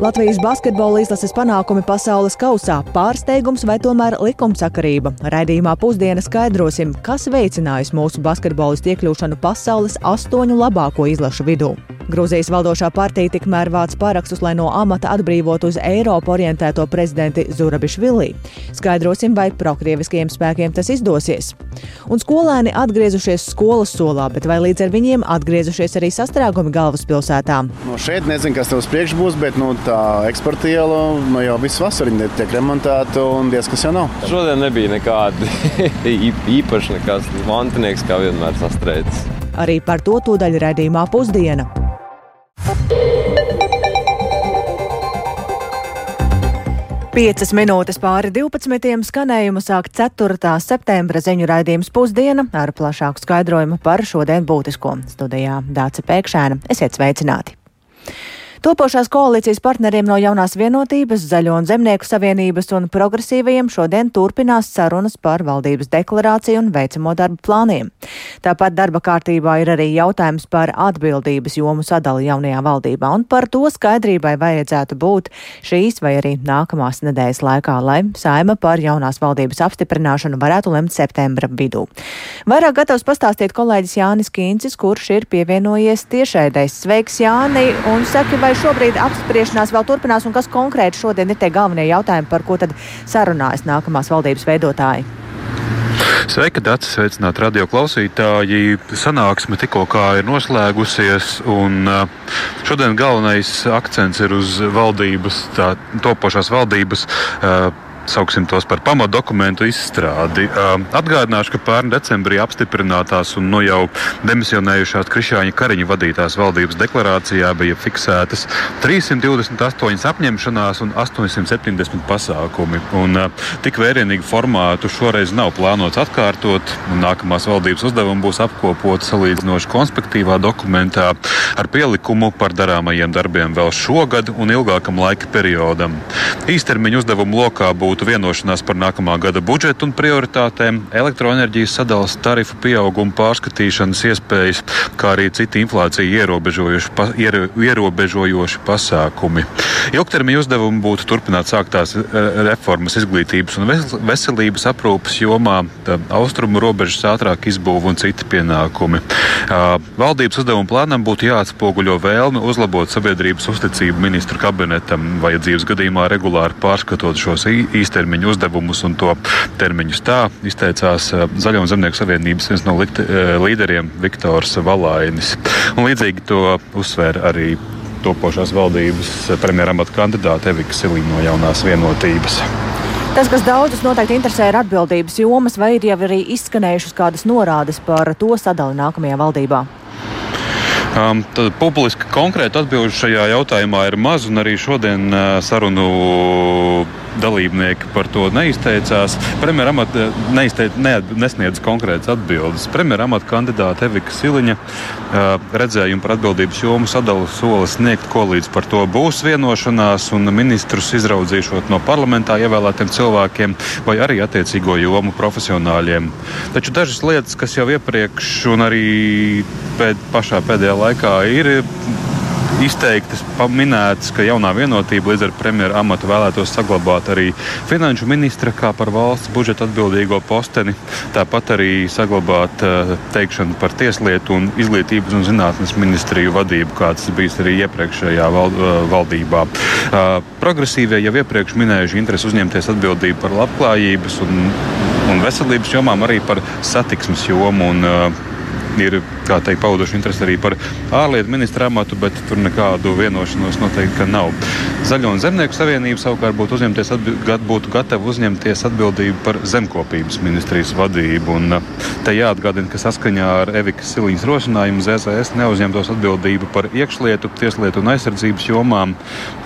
Latvijas basketbola izlases panākumi pasaules kausā - pārsteigums vai tomēr likumsakarība. Raidījumā pusdiena skaidrosim, kas veicinājusi mūsu basketbolistu iekļūšanu pasaules astoņu labāko izlašu vidū. Grūzijas valdošā partija tikmēr vāc parakstus, lai no amata atbrīvotu uz Eiropu orientēto prezidenti Zurabišvili. Skaidrosim, vai prokrieviskajiem spēkiem tas izdosies. Un skolēni atgriezušies skolas solā, bet vai līdz ar viņiem atgriezušies arī sastrēgumi galvaspilsētā? No šeit nezinu, kas tev uz priekšu būs, bet nu, tā eksporta iela nu, jau visu vasaru tiek remontēta un diez kas jau nav. Šodien nebija nekādi īpaši nekas mantinieks, kā vienmēr sastrēdzis. Arī par to tūdaļ redzījumā pusdiena. Piecas minūtes pāri 12. skanējumu sāk 4. septembra ziņu raidījums pusdiena ar plašāku skaidrojumu par šodien būtisko. Studijā Dāca Pēkšēna. Esiet sveicināti! Topošās koalīcijas partneriem no jaunās vienotības, Zaļo un Zemnieku savienības un progresīvajiem šodien turpinās sarunas par valdības deklarāciju un veicamo darbu plāniem. Tāpat darba kārtībā ir arī jautājums par atbildības jomu sadali jaunajā valdībā, un par to skaidrībai vajadzētu būt šīs vai arī nākamās nedēļas laikā, lai saima par jaunās valdības apstiprināšanu varētu lemt septembra vidū. Vairāk gatavs pastāstīt kolēģis Jānis Kīncis, kurš ir pievienojies tiešraidēs. Sveiks, Jāni! Un saki, vai šobrīd apspriešanās vēl turpinās un kas konkrēti šodien ir tie galvenie jautājumi, par ko tad sarunājas nākamās valdības veidotāji? Sveika, Dārts! Sveicināti radio klausītāji! Sanāksme tikko ir noslēgusies, un šodien galvenais akcents ir uz valdības, tā topošās valdības sauksim tos par pamatdokumentu izstrādi. Atgādināšu, ka pērn decembrī apstiprinātās un nu jau demisionējušās Krišāņa Kariņa vadītās valdības deklarācijā bija fiksētas 328 apņemšanās un 870 pasākumi. Un, tik vērienīgu formātu šoreiz nav plānots atkārtot. Nākamās valdības uzdevumi būs apkopot salīdzinoši konspektīvā dokumentā ar pielikumu par darāmajiem darbiem vēl šogad un ilgākam laika periodam. Īstermiņa uzdevumu lokā būtu būtu vienošanās par nākamā gada budžetu un prioritātēm, elektroenerģijas sadalas tarifu pieauguma pārskatīšanas iespējas, kā arī citi inflāciju ierobežojoši, pa, iero, ierobežojoši pasākumi. Ilgtermiņa uzdevumi būtu turpināt sāktās e, reformas izglītības un veselības aprūpas jomā, austrumu robežas ātrāk izbūve un citi pienākumi. Valdības uzdevuma plānam būtu jāatspoguļo vēlme uzlabot sabiedrības uzticību ministru kabinetam, vajadzības gadījumā regulāri pārskatot šos īstermiņa uzdevumus un to termiņus. Tā izteicās eh, Zaļo un Zemnieku savienības viens no eh, līderiem Viktors Valainis. Un līdzīgi to uzsvēra arī topošās valdības premjeramata kandidāte Evika Silīna no jaunās vienotības. Tas, kas daudzus noteikti interesē, ir atbildības jomas, vai ir jau arī izskanējušas kādas norādes par to sadali nākamajā valdībā? Um, tad publiski konkrēti atbildi šajā jautājumā ir maz, un arī šodien uh, sarunu dalībnieki par to neizteicās. Premjerministra amata neizteic, ne, nesniedz konkrētas atbildes. Premjerministra amata kandidāte Evika Siliņa uh, redzējumu par atbildības jomu sadalu soli sniegt, ko līdz par to būs vienošanās, un ministrus izraudzīšot no parlamentā ievēlētiem cilvēkiem vai arī attiecīgo jomu profesionāļiem. Taču dažas lietas, kas jau iepriekš un arī pēd, pašā pēdējā laikā ir izteikti minēts, ka jaunā vienotība līdz ar premjeru amatu vēlētos saglabāt arī finanšu ministra kā par valsts budžeta atbildīgo posteni, tāpat arī saglabāt uh, teikšanu par tieslietu un izglītības un zinātnes ministriju vadību, kāds bijis arī iepriekšējā val, uh, valdībā. Uh, progresīvie jau iepriekš minējuši interesi uzņemties atbildību par labklājības un, un veselības jomām, arī par satiksmes jomu. Un, ir teikt, pauduši interesi arī par ārlietu ministra amatu, bet tur nekādu vienošanos noteikti nav. Zaļo un Zemnieku savienība savukārt būtu, atbild, būtu gatava uzņemties atbildību par zemkopības ministrijas vadību. Un, te jāatgādina, ka saskaņā ar Evikas Siliņas rosinājumu ZZS neuzņemtos atbildību par iekšlietu, tieslietu un aizsardzības jomām,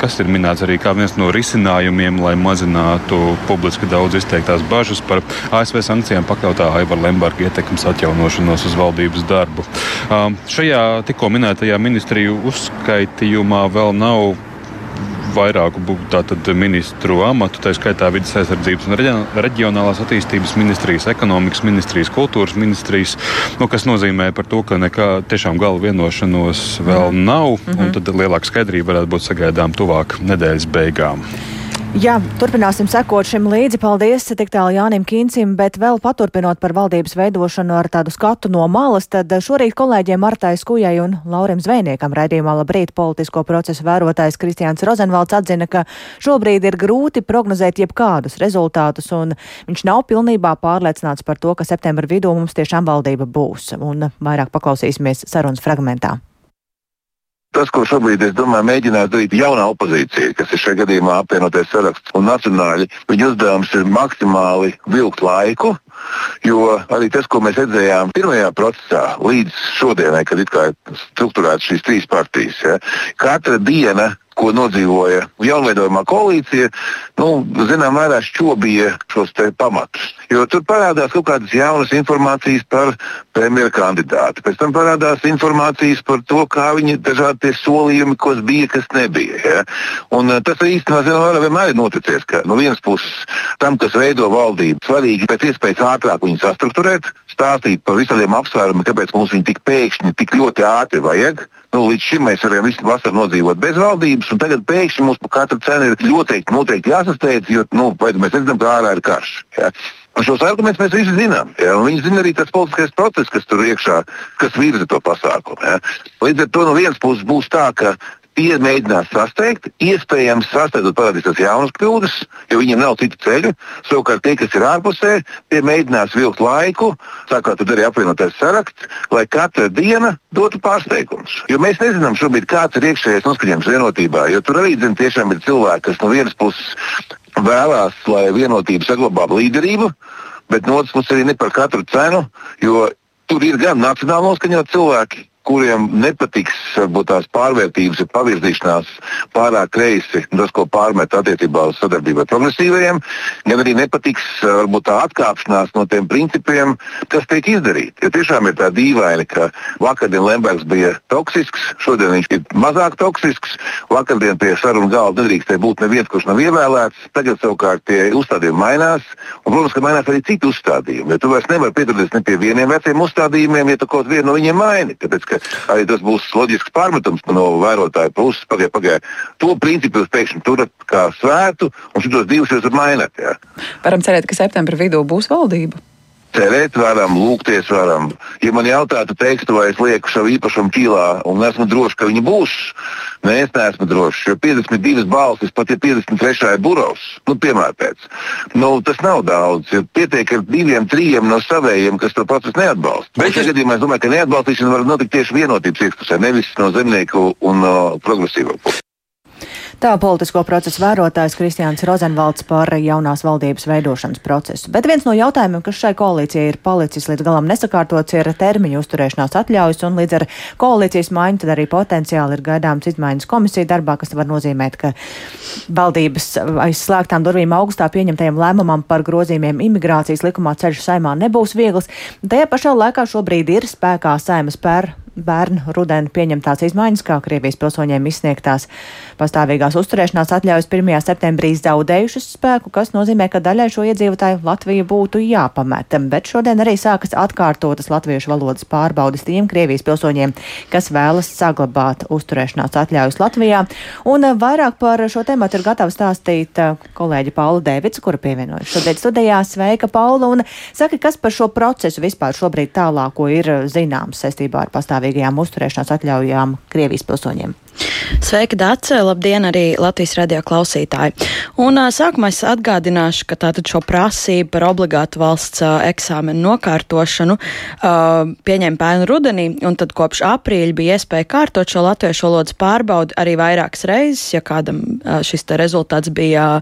kas ir minēts arī kā viens no risinājumiem, lai mazinātu publiski daudz izteiktās bažas par ASV sankcijām pakļautā Aivara Lemberga ietekmes atjaunošanos uz valdības darbu. Um, šajā tikko minētajā ministriju uzskaitījumā vēl nav vairāku tātad, ministru amatu, tā skaitā vidas aizsardzības un reģionālās attīstības ministrijas, ekonomikas ministrijas, kultūras ministrijas, nu, kas nozīmē par to, ka nekā tiešām gala vienošanos vēl nav, mm -hmm. un tad lielāka skaidrība varētu būt sagaidām tuvāk nedēļas beigām. Jā, turpināsim sekot šim līdzi. Paldies tik tālu Jānim Kīncim, bet vēl paturpinot par valdības veidošanu ar tādu skatu no malas, tad šorīt kolēģiem Martai Skujai un Laurim Zvejniekam raidījumā labrīt politisko procesu vērotājs Kristiāns Rozenvalds atzina, ka šobrīd ir grūti prognozēt jebkādus rezultātus, un viņš nav pilnībā pārliecināts par to, ka septembra vidū mums tiešām valdība būs. Un vairāk paklausīsimies sarunas fragmentā. Tas, ko šobrīd, es domāju, mēģinās darīt jaunā opozīcija, kas ir šajā gadījumā apvienoties saraksts un nacionāļi, viņu uzdevums ir maksimāli vilkt laiku, jo arī tas, ko mēs redzējām pirmajā procesā, līdz šodienai, kad ir strukturētas šīs trīs partijas, ja, katra diena ko nodzīvoja jaunveidojumā koalīcija, nu, zinām, mērā šķobīja šos pamatus. Jo tur parādās kaut kādas jaunas informācijas par premjeru kandidātu. Pēc tam parādās informācijas par to, kā viņi dažādi solījumi, kas bija, kas nebija. Ja? Un, uh, tas īstenībā vienmēr ir noticis, ka no vienas puses tam, kas veido valdību, svarīgi pēc iespējas ātrāk viņu sastruktūrēt, stāstīt par visādiem apsvērumiem, kāpēc mums viņi tik pēkšņi, tik ļoti ātri vajag. Nu, līdz šim mēs varējām visu vasaru nodzīvot bez valdības, un tagad pēkšņi mums par katru cenu ir ļoti noteikti jāsasteidz, jo nu, mēs redzam, ka ārā ir karš. Ja? Šos argumentus mēs visi zinām. Ja? Viņi zina arī tas politiskais process, kas tur iekšā, kas virza to pasākumu. Ja? Līdz ar to no vienas puses būs tā, ka Tie mēģinās sasteigt, iespējams, sasteigot parādīsies jaunas kļūdas, jo viņiem nav citu ceļu. Savukārt tie, kas ir ārpusē, tie mēģinās vilkt laiku, sākot tad arī apvienoties saraksts, lai katra diena dotu pārsteigumus. Jo mēs nezinām šobrīd, kāds ir iekšējais noskaņojums vienotībā, jo tur arī zin, tiešām ir cilvēki, kas no vienas puses vēlās, lai vienotība saglabā līderību, bet no otras puses arī ne par katru cenu, jo tur ir gan nacionāli noskaņot cilvēki, kuriem nepatiks varbūt tās pārvērtības ir pavirzīšanās pārāk kreisi, tas, ko pārmet attiecībā uz sadarbību ar progresīvajiem, gan arī nepatiks varbūt tā atkāpšanās no tiem principiem, kas tiek izdarīti. Jo tiešām ir tā dīvaini, ka vakardien Lembergs bija toksisks, šodien viņš ir mazāk toksisks, vakardien pie sarunu galda nedrīkstēja būt neviens, kurš nav ievēlēts, tagad savukārt tie uzstādījumi mainās, un, protams, ka mainās arī citi uzstādījumi, jo tu vairs nevari piedalīties ne pie vieniem veciem uzstādījumiem, ja tu kaut vienu no viņiem maini. Tāpēc, arī tas būs loģisks pārmetums no vērotāja puses. Pagaidā, pagaidā. To principu jūs pēkšņi turat kā svētu, un šitos divus jūs maināt. Jā. Varam cerēt, ka septembra vidū būs valdība cerēt varam, lūgties varam. Ja man jautātu, teiktu, vai es lieku savu īpašumu ķīlā un esmu drošs, ka viņi būs, nē, es neesmu drošs. Jo 52 balsis, pat ja 53 ir burovs, nu, piemēram, pēc. Nu, tas nav daudz. Ja pietiek ar diviem, trim no savējiem, kas to procesu neatbalsta. Bet šajā gadījumā es domāju, ka neatbalstīšana var notikt tieši vienotības iekšpusē, nevis no zemnieku un no progresīvo puses. Tā politisko procesu vērotājs Kristiāns Rozenvalds par jaunās valdības veidošanas procesu. Bet viens no jautājumiem, kas šai koalīcijai ir palicis līdz galam nesakārtots, ir termiņu uzturēšanās atļaujas, un līdz ar koalīcijas maiņu tad arī potenciāli ir gaidāms izmaiņas komisiju darbā, kas var nozīmēt, ka valdības aiz slēgtām durvīm augustā pieņemtajam lēmumam par grozījumiem imigrācijas likumā ceļš saimā nebūs viegls. Tajā pašā laikā šobrīd ir spēkā saimas pēr bērnu rudeni pieņemtās izmaiņas, kā Krievijas pilsoņiem izsniegtās pastāvīgās uzturēšanās atļaujas 1. septembrī zaudējušas spēku, kas nozīmē, ka daļai šo iedzīvotāju Latvija būtu jāpamet. Bet šodien arī sākas atkārtotas latviešu valodas pārbaudas tiem Krievijas pilsoņiem, kas vēlas saglabāt uzturēšanās atļaujas Latvijā. Un vairāk par šo tēmu ir gatava stāstīt uh, kolēģi Paula Dēvids, kura pievienojas šodien studijā. Sveika, Paula! Un saka, kas par šo procesu vispār šobrīd tālāko ir zināms saistībā ar pastāvību? Pastāvīgajām uzturēšanās atļaujām Krievijas pilsoņiem. Sveika, Dārce! Labdien, arī Latvijas radio klausītāji! Un sākumā es atgādināšu, ka tātad šo prasību par obligātu valsts eksāmenu nokārtošanu pieņēma pēnu rudenī, un tad kopš aprīļa bija iespēja kārtot šo latviešu valodas pārbaudi arī vairākas reizes, ja kādam šis rezultāts bija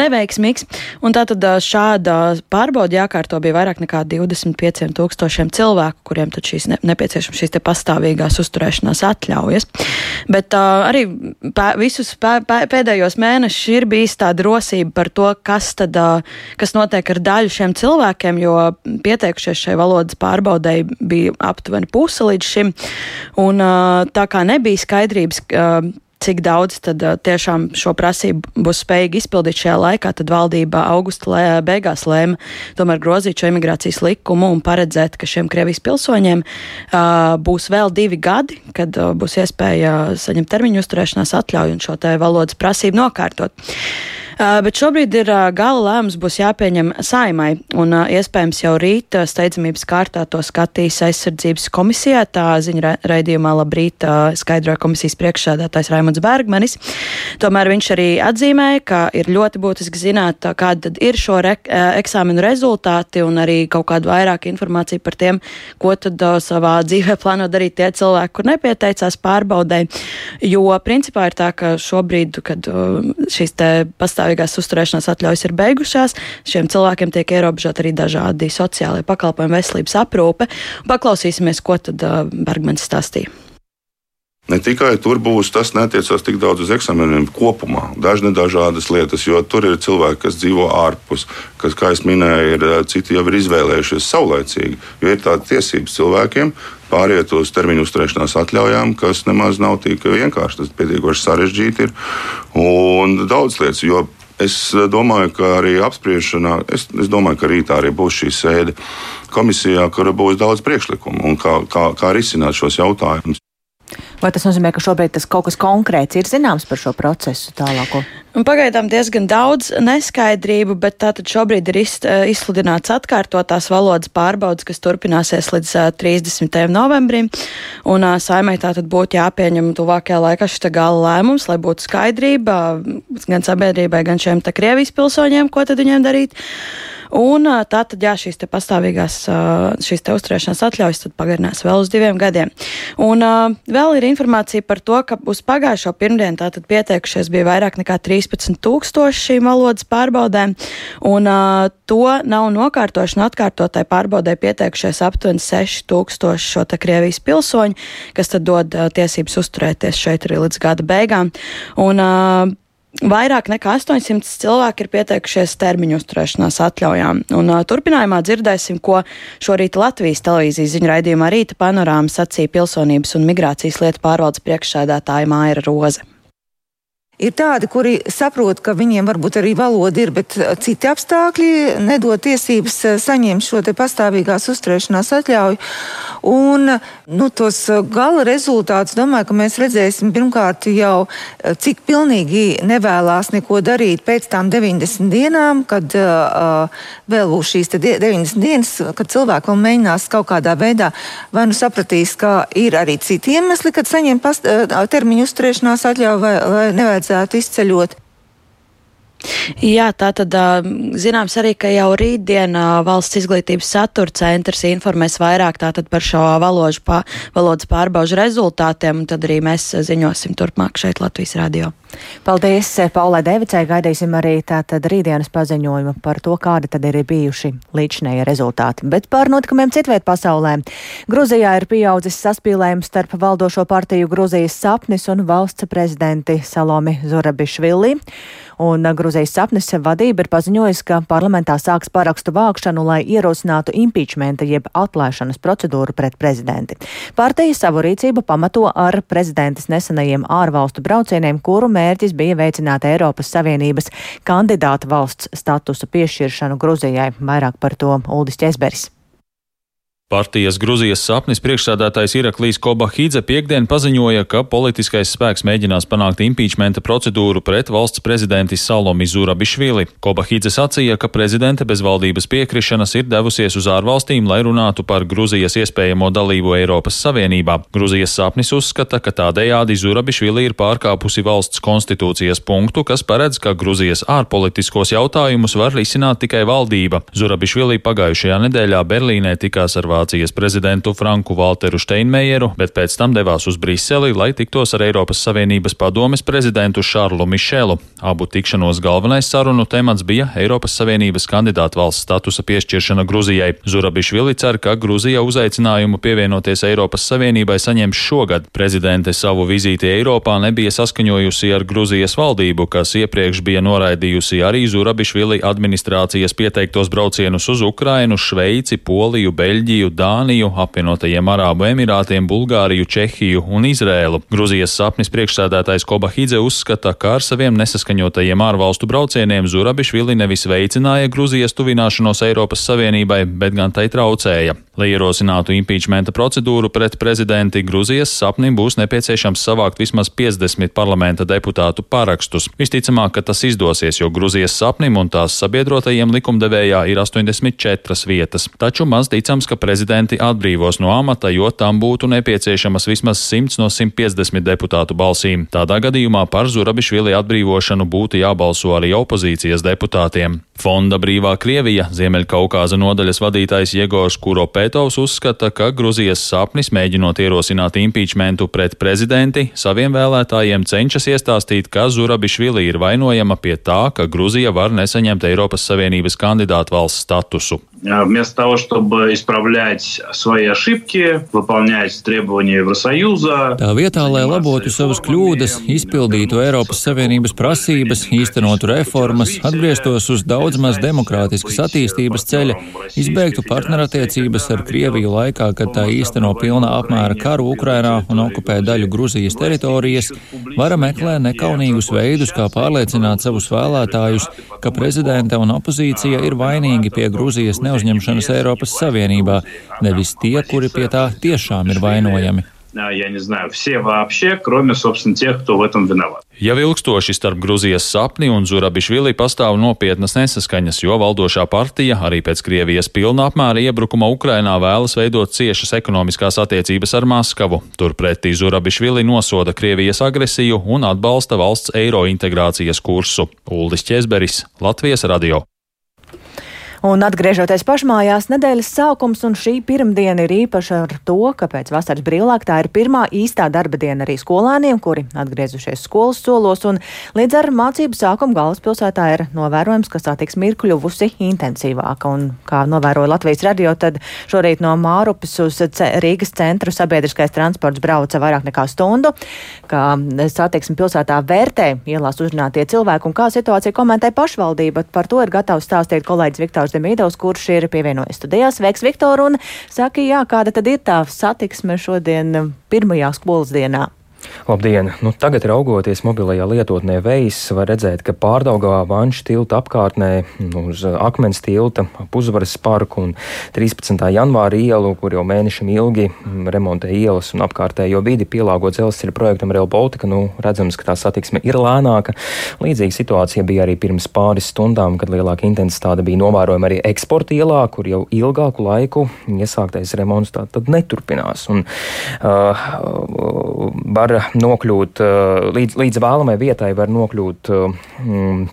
neveiksmīgs. Un tātad šāda pārbauda jākārto bija vairāk nekā 25 tūkstošiem cilvēku, kuriem tad šīs ne, nepieciešams šīs te pastāvīgās uzturēšanās atļaujas. Bet uh, arī pē, visus pē, pē, pēdējos mēnešus ir bijis tāda rosība par to, kas tad, uh, kas notiek ar daļu šiem cilvēkiem, jo pieteikušies šai valodas pārbaudēji bija aptuveni puse līdz šim. Un uh, tā kā nebija skaidrības, uh, cik daudz tad uh, tiešām šo prasību būs spējīgi izpildīt šajā laikā, tad valdība augusta lē, beigās lēma tomēr grozīt šo imigrācijas likumu un paredzēt, ka šiem Krievijas pilsoņiem uh, būs vēl divi gadi, kad uh, būs iespēja saņemt termiņu uzturēšanās atļauju un šo te valodas prasību nokārtot. Uh, bet šobrīd ir uh, gala lēmums, būs jāpieņem saimai, un uh, iespējams jau rīt steidzamības kārtā to skatīs aizsardzības komisijā. Tā ziņa raidījumā labrīt skaidroja komisijas priekšsēdētājs Raimunds Bergmanis. Tomēr viņš arī atzīmēja, ka ir ļoti būtiski zināt, kāda tad ir šo re eksāmenu rezultāti un arī kaut kādu vairāk informāciju par tiem, ko tad savā dzīvē plāno darīt tie cilvēki, kur nepieteicās pārbaudē. Jo principā ir tā, ka šobrīd, kad šīs te pastāv pastāvīgās uzturēšanās atļaujas ir beigušās. Šiem cilvēkiem tiek ierobežot arī dažādi sociālai pakalpojumi, veselības aprūpe. Paklausīsimies, ko tad uh, Bergmans stāstīja. Ne tikai tur būs, tas neatiecās tik daudz uz eksāmeniem kopumā, dažne dažādas lietas, jo tur ir cilvēki, kas dzīvo ārpus, kas, kā jau minēju, ir citi jau ir izvēlējušies saulēcīgi, jo ir tāda tiesības cilvēkiem pāriet uz termiņu uzturēšanās atļaujām, kas nemaz nav tik vienkārši. Tas pietiekoši sarežģīti ir un daudz lietas. Es domāju, ka arī apspriešanā, es, es domāju, ka rītā arī būs šī sēde komisijā, kur būs daudz priekšlikumu un kā, kā, kā risināt šos jautājumus. Vai tas nozīmē, ka šobrīd tas kaut kas konkrēts ir zināms par šo procesu tālāko? Pagaidām diezgan daudz neskaidrību, bet tātad šobrīd ir eh, izsludināts atkārtotās valodas pārbaudas, kas turpināsies līdz 30. Eh, novembrim. Un eh, saimai tātad būtu jāpieņem tuvākajā laikā šis gala lēmums, lai būtu skaidrība gan sabiedrībai, gan šiem Krievijas pilsoņiem, ko tad viņiem darīt. Un tā tad, jā, šīs te pastāvīgās, šīs te uzturēšanās atļaujas tad pagarinās vēl uz diviem gadiem. Un vēl ir informācija par to, ka uz pagājušo pirmdienu tātad pieteikušies bija vairāk nekā 13 tūkstoši šīm valodas pārbaudēm, un to nav nokārtošana atkārtotai pārbaudē pieteikušies aptuveni 6 tūkstoši šo te Krievijas pilsoņu, kas tad dod tiesības uzturēties šeit arī līdz gada beigām. Un, Vairāk nekā 800 cilvēki ir pieteikušies termiņu uzturēšanās atļaujām. Un, uh, turpinājumā dzirdēsim, ko šorīt Latvijas televīzijas ziņu raidījumā Rīta panorāma sacīja pilsonības un migrācijas lietu pārvaldes priekšsēdētāja Māira Roze. Ir tādi, kuri saprot, ka viņiem varbūt arī valoda ir, bet uh, citi apstākļi nedod tiesības uh, saņemt šo pastāvīgās uzturēšanās atļauju. Un nu, tos uh, gala rezultātus, domāju, ka mēs redzēsim pirmkārt jau, cik pilnīgi nevēlās neko darīt pēc tām 90 dienām, kad uh, vēl būs šīs 90 dienas, kad cilvēki vēl mēģinās kaut kādā veidā vai nu sapratīs, ka ir arī citi iemesli, kad saņem past, termiņu uzturēšanās atļauju vai, vai nevajag vajadzētu izceļot. Jā, tā tad zināms arī, ka jau rītdien valsts izglītības satura centrs informēs vairāk tātad par šo valožu pā, valodas pārbaužu rezultātiem, un tad arī mēs ziņosim turpmāk šeit Latvijas radio. Paldies Paulai Devicai, gaidīsim arī tātad rītdienas paziņojumu par to, kādi tad ir bijuši līdšanēja rezultāti. Bet par notikumiem citviet pasaulē. Gruzijā ir pieaudzis saspīlējums starp valdošo partiju Gruzijas sapnis un valsts prezidenti Salomi Zurabišvili. Un Gruzijas sapnis vadība ir paziņojusi, ka parlamentā sāks parakstu vākšanu, lai ierosinātu impeachmenta jeb atlaišanas procedūru pret prezidenti. Partija savu rīcību pamato ar prezidentes nesenajiem ārvalstu braucieniem, kuru mērķis bija veicināt Eiropas Savienības kandidātu valsts statusa piešķiršanu Gruzijai. Vairāk par to Uldis Česberis. Partijas Gruzijas sapnis priekšsādātājs Iraklīs Kobahidze piekdien paziņoja, ka politiskais spēks mēģinās panākt impeachmenta procedūru pret valsts prezidenti Salomi Zurabišvili. Kobahidze sacīja, ka prezidente bez valdības piekrišanas ir devusies uz ārvalstīm, lai runātu par Gruzijas iespējamo dalību Eiropas Savienībā. Gruzijas sapnis uzskata, ka tādējādi Zurabišvili ir pārkāpusi valsts konstitūcijas punktu, kas paredz, ka Gruzijas ārpolitiskos jautājumus var risināt tikai valdība. Zurabišvili pagājušajā nedēļā Berlīnē tikās ar Vācijas prezidentu Franku Walteru Steinmeieru, bet pēc tam devās uz Briseli, lai tiktos ar Eiropas Savienības padomes prezidentu Šarlu Mišelu. Abu tikšanos galvenais sarunu temats bija Eiropas Savienības kandidātu valsts statusa piešķiršana Gruzijai. Zurabišvili cer, ka Gruzija uzaicinājumu pievienoties Eiropas Savienībai saņems šogad. Prezidente savu vizīti Eiropā nebija saskaņojusi ar Gruzijas valdību, kas iepriekš bija noraidījusi arī Zurabišvili administrācijas pieteiktos braucienus uz Ukrainu, Šveici, Poliju, Beļģiju Krieviju, Dāniju, apvienotajiem Arābu Emirātiem, Bulgāriju, Čehiju un Izrēlu. Gruzijas sapnis priekšsēdētājs Kobahidze uzskata, ka ar saviem nesaskaņotajiem ārvalstu braucieniem Zurabišvili nevis veicināja Gruzijas tuvināšanos Eiropas Savienībai, bet gan tai traucēja. Lai ierosinātu impeachmenta procedūru pret prezidenti, Gruzijas sapnim būs nepieciešams savākt vismaz 50 parlamenta deputātu parakstus. Visticamāk, ka tas izdosies, jo Gruzijas sapnim un tās sabiedrotajiem likumdevējā ir 84 vietas. Taču maz ticams, ka prezidenti atbrīvos no amata, jo tam būtu nepieciešamas vismaz 100 no 150 deputātu balsīm. Tādā gadījumā par Zurabišvili atbrīvošanu būtu jābalso arī opozīcijas deputātiem. Fonda Brīvā Krievija Ziemeļkaukāza nodaļas vadītājs Jegors Kuropētovs uzskata, ka Gruzijas sapnis, mēģinot ierosināt impeachmentu pret prezidenti, saviem vēlētājiem cenšas iestāstīt, ka Zurabišvili ir vainojama pie tā, ka Gruzija var nesaņemt Eiropas Savienības kandidātu valsts statusu Вместо того, чтобы исправлять свои ошибки, выполнять требования Евросоюза. Tā vietā, lai labotu savas kļūdas, izpildītu Eiropas Savienības prasības, īstenotu reformas, atgrieztos uz daudz maz demokrātiskas attīstības ceļa, izbeigtu partnerattiecības ar Krieviju laikā, kad tā īsteno pilnā apmēra karu Ukrainā un okupē daļu Gruzijas teritorijas, vara meklē nekaunīgus veidus, kā pārliecināt savus vēlētājus, ka prezidenta un opozīcija ir vainīgi pie Gruzijas neuzmanības neuzņemšanas Eiropas Savienībā, nevis tie, kuri pie tā tiešām ir vainojami. Я не знаю, все вообще, кроме, собственно, тех, кто в этом виноват. Jau ilgstoši starp Gruzijas sapni un Zurabišvili pastāv nopietnas nesaskaņas, jo valdošā partija arī pēc Krievijas pilna apmēra iebrukuma Ukrainā vēlas veidot ciešas ekonomiskās attiecības ar Maskavu. Turpretī Zurabišvili nosoda Krievijas agresiju un atbalsta valsts eiro integrācijas kursu. Uldis Česberis, Latvijas radio. Un atgriežoties pašmājās, nedēļas sākums un šī pirmdiena ir īpaša ar to, ka pēc vasaras brīvlaika tā ir pirmā īstā darba diena arī skolēniem, kuri atgriezušies skolas solos, un līdz ar mācību sākumu galvaspilsētā ir novērojams, ka satiksme ir kļuvusi intensīvāka. Un, kā novēroja Latvijas radio, tad šorīt no Mārupes uz Rīgas centru sabiedriskais transports brauca vairāk nekā stundu, kā satiksme pilsētā vērtē ielās uzrunātie cilvēki un kā situācija komentē pašvaldība. Par to ir gatavs stāstīt kolēģis Viktors Demīdovs, kurš ir pievienojies studijās. Sveiks, Viktor! Un saka, jā, kāda tad ir tā satiksme šodien pirmajā skolas dienā? Labdien! Nu, tagad, raugoties mobilajā lietotnē Vejs, var redzēt, ka pārdaugā Vanšu tilta apkārtnē nu, uz Akmens tilta, Puzvaras parku un 13. janvāra ielu, kur jau mēnešiem ilgi mm, remontē ielas un apkārtējo vidi pielāgo dzelzceļa projektam Rail Baltica, nu, redzams, ka tā satiksme ir lēnāka. Līdzīga situācija bija arī pirms pāris stundām, kad lielāka intensitāte bija novērojama arī eksporta ielā, kur jau ilgāku laiku iesāktais remonts tā tad neturpinās. Un, uh, var nokļūt eh, līdz, līdz vēlamai vietai, var nokļūt. Mm,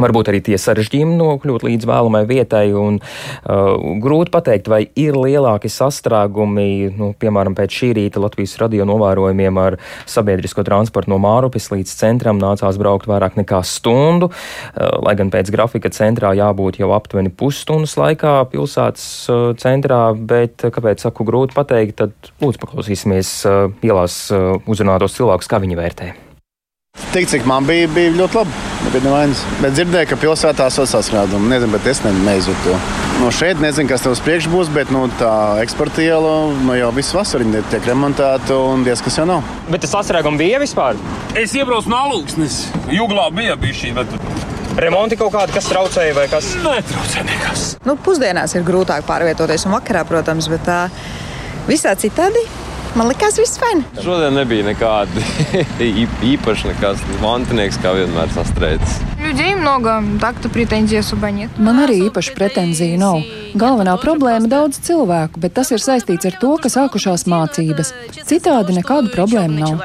Varbūt arī tie sarežģījumi nokļūt līdz vēlamai vietai, un uh, grūti pateikt, vai ir lielāki sastrēgumi, nu, piemēram, pēc šī rīta Latvijas radio novērojumiem ar sabiedrisko transportu no Mārupes līdz centram nācās braukt vairāk nekā stundu, uh, lai gan pēc grafika centrā jābūt jau aptuveni pusstundas laikā pilsētas uh, centrā, bet kāpēc saku grūti pateikt, tad lūdzu paklausīsimies uh, ielās uh, uzrunātos cilvēkus, kā viņi vērtē. Tik cik man bija, bija ļoti labi. Nebija nevainas. Bet dzirdēju, ka pilsētā sasprādzam. Nezinu, bet es ne, neizjūtu to. No šeit nezinu, kas tev uz priekšu būs, bet nu, tā eksporta iela nu, jau visu vasaru tiek remontēta un diez kas jau nav. Bet tas sastrēgums bija vispār? Es iebraucu no alūksnes. Jūglā bija bijuši. Bet... Remonti kaut kādi, kas traucēja vai kas? Netraucēja nekas. Nu, pusdienās ir grūtāk pārvietoties un vakarā, protams, bet tā visā citādi Man liekas, viss fajn. Šodien nebija nekāda īpaša, nekas mantinieks, kā vienmēr sastrēdzis. Man arī īpaši pretenziju nav. Galvenā problēma - daudz cilvēku, bet tas ir saistīts ar to, ka sākušās mācības. Citādi nekādu problēmu nav.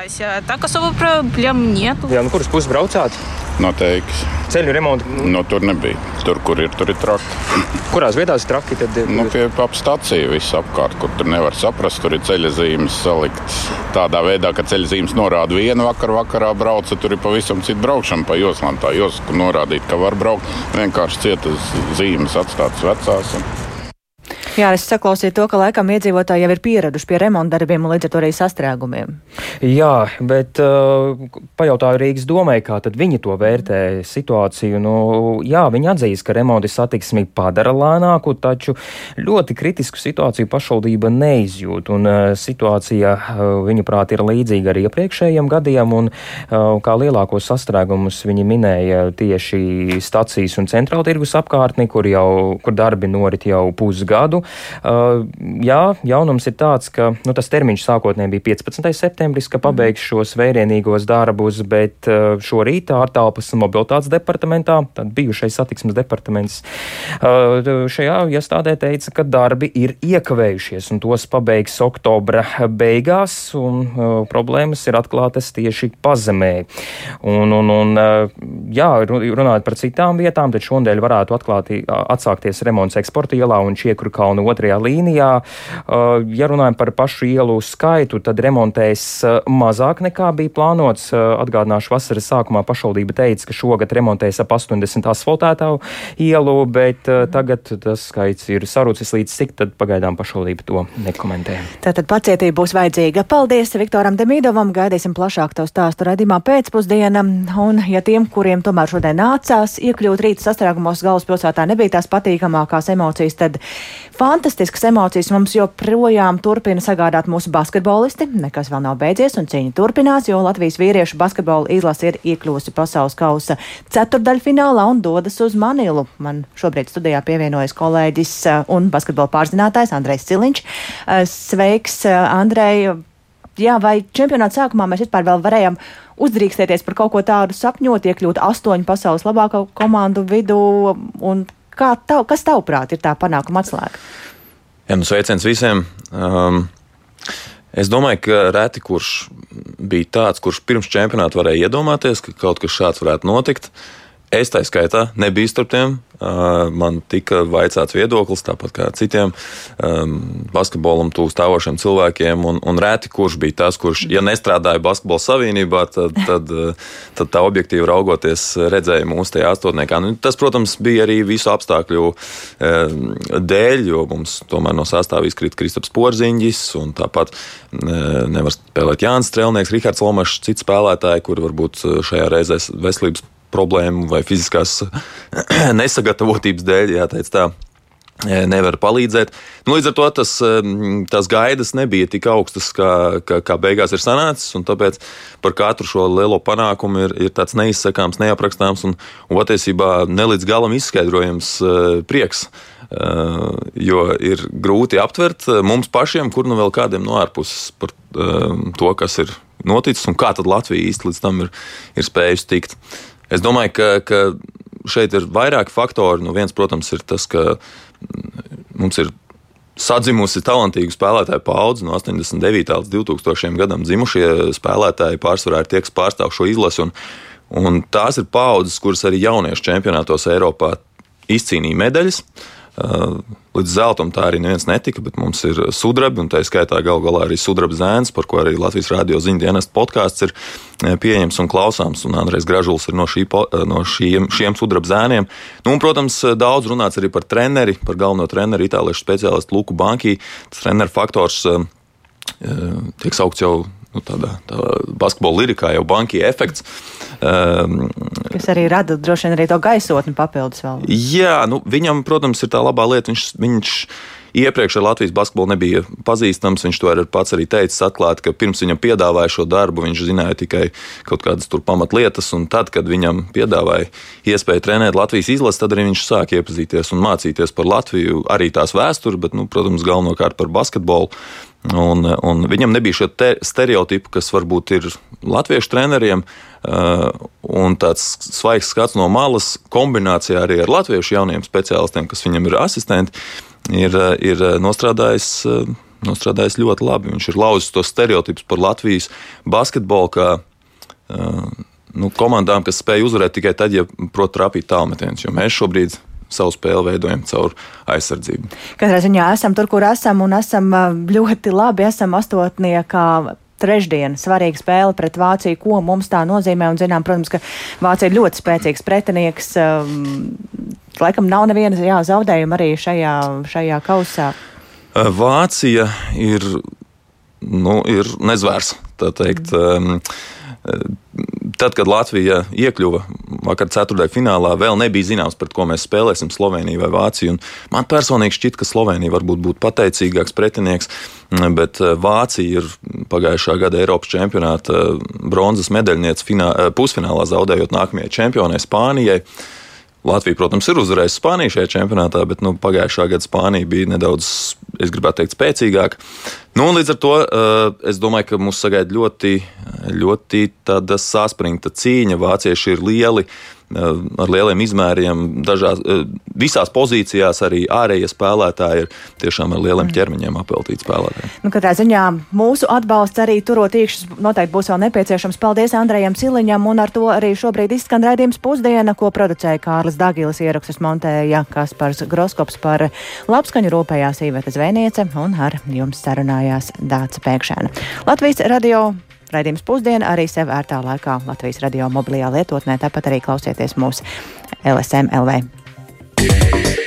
Jā, no kuras puses braucāt? No teikas. Ceļu remonta? No nu, tur nebija. Tur, kur ir, tur ir traki. Kurās vietās traki tad ir? Nu, pie apstācija visapkārt, kur tur nevar saprast, tur ir ceļa zīmes saliktas. Tādā veidā, ka ceļa zīmes norāda vienu vakaru vakarā brauca, tur ir pavisam cita braukšana pa joslām. Tā josla, kur norādīt, ka var braukt, vienkārši cietas zīmes atstātas vecās. Un... Jā, es saklausīju to, ka laikam iedzīvotāji jau ir pieraduši pie remontdarbiem un līdz ar to arī sastrēgumiem. Jā, bet uh, pajautāju Rīgas domai, kā tad viņi to vērtē situāciju. Nu, jā, viņi atzīst, ka remonti satiksmi padara lēnāku, taču ļoti kritisku situāciju pašvaldība neizjūt. Un, uh, situācija, uh, viņuprāt, ir līdzīga arī iepriekšējiem gadiem, un uh, kā lielākos sastrēgumus viņi minēja tieši stacijas un centrāla tirgus apkārtni, kur, jau, kur darbi norit jau pusgadu. Jā, jaunums ir tāds, ka nu, tas termiņš sākotnēji bija 15. septembris, ka pabeigs šos vērienīgos darbus, bet šorīt ārtelpas mobilitātes departamentā, tad bijušais satiksmes departaments, šajā iestādē teica, ka darbi ir iekavējušies un tos pabeigs oktobra beigās, un problēmas ir atklātas tieši pazemē. Un, un, un, jā, runājot par citām vietām, tad šodien varētu atklāti, atsākties remonts eksporta ielā un Čiekru kalnu otrajā līnijā. Ja runājam par pašu ielu skaitu, tad remontēs mazāk nekā bija plānots. Atgādināšu, vasaras sākumā pašvaldība teica, ka šogad remontēs ap 80 asfaltētā ielu, bet tagad tas skaits ir sarucis līdz cik, tad pagaidām pašvaldība to nekomentē. Tātad pacietība būs vajadzīga. Paldies Viktoram Demīdovam, gaidīsim plašāk to stāstu redzīmā pēcpusdiena. Un, ja tiem, kuriem tomēr šodien nācās iekļūt rīta sastrēgumos galvaspilsētā, nebija tās patīkamākās emocijas, tad fantastiskas emocijas mums joprojām turpina sagādāt mūsu basketbolisti. Nekas vēl nav beidzies un cīņa turpinās, jo Latvijas vīriešu basketbola izlase ir iekļūsi pasaules kausa ceturdaļfinālā un dodas uz Manilu. Man šobrīd studijā pievienojas kolēģis uh, un basketbola pārzinātājs Andrejs Ciliņš. Uh, sveiks, uh, Andrej! Jā, vai čempionāta sākumā mēs vispār vēl varējām uzdrīkstēties par kaut ko tādu sapņot, iekļūt astoņu pasaules labāko komandu vidū? Kā tav, kas tavuprāt ir tā panākuma atslēga? Jā, nu sveiciens visiem! Um, es domāju, ka reti kurš bija tāds, kurš pirms čempionāta varēja iedomāties, ka kaut kas šāds varētu notikt. Es tā skaitā nebiju starp tiem. Man tika vaicāts viedoklis, tāpat kā citiem basketbolam tūs stāvošiem cilvēkiem, un, un rēti kurš bija tas, kurš, ja nestrādāja basketbola savienībā, tad, tad, tad tā objektīvi raugoties redzēja mūsu tajā astotniekā. Nu, tas, protams, bija arī visu apstākļu dēļ, jo mums tomēr no sastāvā izkrita Kristaps Porziņģis, un tāpat nevar spēlēt Jānis Strelnieks, Rihards Lomašs, citi spēlētāji, kuri varbūt šajā reizē veselības problēmu vai fiziskās nesagatavotības dēļ, jāteic tā. E, nevar palīdzēt. Nu, līdz ar to tas, tās gaidas nebija tik augstas, kā, kā, kā beigās ir sanācis. Tāpēc par katru šo lielo panākumu ir, ir tāds neizsakāms, neaprakstāms un, un patiesībā ne līdz galam izskaidrojams uh, prieks. Uh, jo ir grūti aptvert mums pašiem, kur nu vēl kādiem no ārpuses par uh, to, kas ir noticis un kā Latvija īsti līdz tam ir, ir spējusi tikt. Es domāju, ka, ka šeit ir vairāki faktori. Nu, viens, protams, ir tas, ka mums ir sadzimusi talantīgu spēlētāju paudze no 89. līdz 2000. gadam. Dzimušie spēlētāji pārsvarā ir tie, kas pārstāv šo izlasi. Un, un tās ir paudzes, kuras arī jauniešu čempionātos Eiropā izcīnīja medaļas. Uh, Līdz zeltam tā arī neviens netika, bet mums ir sudrabi, un tā skaitā gal galā arī sudraba zēns, par ko arī Latvijas radio ziņu dienas podkāsts ir pieejams un klausāms. Un Andrēs Gražuls ir no, šī, no šiem, šiem sudraba zēniem. Nu, un, protams, daudz runāts arī par treneri, par galveno treneru, itāliešu speciālistu Luku Banki. Tas treneru faktors tiek saukts jau nu, tādā, tādā basketbola lirikā jau bankija efekts. Um, Kas arī rada droši vien arī to gaisotni papildus vēl. Jā, nu, viņam, protams, ir tā labā lieta. Viņš, viņš iepriekš ar Latvijas basketbolu nebija pazīstams. Viņš to ir pats arī teicis atklāti, ka pirms viņam piedāvāja šo darbu, viņš zināja tikai kaut kādas tur pamatlietas. Un tad, kad viņam piedāvāja iespēju trenēt Latvijas izlasi, tad arī viņš sāka iepazīties un mācīties par Latviju, arī tās vēsturi, bet, nu, protams, galvenokārt par basketbolu. Un, un viņam nebija šo stereotipu, kas varbūt ir latviešu treneriem, uh, un tāds svaigs skats no malas, kombinācijā arī ar latviešu jauniem speciālistiem, kas viņam ir asistenti, ir, ir nostrādājis. Uh, nostrādājis ļoti labi. Viņš ir lauzis tos stereotipus par Latvijas basketbolu, kā uh, nu, komandām, kas spēj uzvarēt tikai tad, ja prot trapīt tālmetienus. Jo mēs šobrīd savu spēli veidojam caur aizsardzību. Katrā ziņā esam tur, kur esam, un esam ļoti labi. Esam astotniekā trešdien svarīga spēle pret Vāciju, ko mums tā nozīmē. Un zinām, protams, ka Vācija ir ļoti spēcīgs pretinieks. Um, laikam nav neviena jā, zaudējuma arī šajā, šajā kausā. Vācija ir, nu, ir nezvērs, tā teikt. Mm. Tad, kad Latvija iekļuva vakar ceturtajā finālā, vēl nebija zināms, pret ko mēs spēlēsim Sloveniju vai Vāciju. Man personīgi šķiet, ka Slovenija varbūt būtu pateicīgāks pretinieks, bet Vācija ir pagājušā gada Eiropas čempionāta bronzas medaļniece pusfinālā zaudējot nākamajai čempionai Spānijai. Latvija, protams, ir uzvarējusi Spāniju šajā čempionātā, bet nu, pagājušā gada Spānija bija nedaudz, es gribētu teikt, spēcīgāka. Nu, līdz ar to es domāju, ka mūs sagaida ļoti, ļoti saspringta cīņa. Vācieši ir lieli, uh, ar lieliem izmēriem, dažās, uh, visās pozīcijās arī ārējie spēlētāji ir tiešām ar lieliem ķermeņiem apeltīti spēlētāji. Nu, katrā ziņā mūsu atbalsts arī turot iekšus noteikti būs vēl nepieciešams. Paldies Andrejam Siliņam, un ar to arī šobrīd izskan raidījums pusdiena, ko producēja Kārlis Dagilis, ierakstus montēja Kaspars Groskops par labskaņu rūpējās Īveta Zvēniece un ar jums sarunājās Dāca Pēkšēna. Latvijas radio Raidījums pusdiena arī sev ērtā laikā Latvijas radio mobilajā lietotnē, tāpat arī klausieties mūsu LSM LV. Yeah.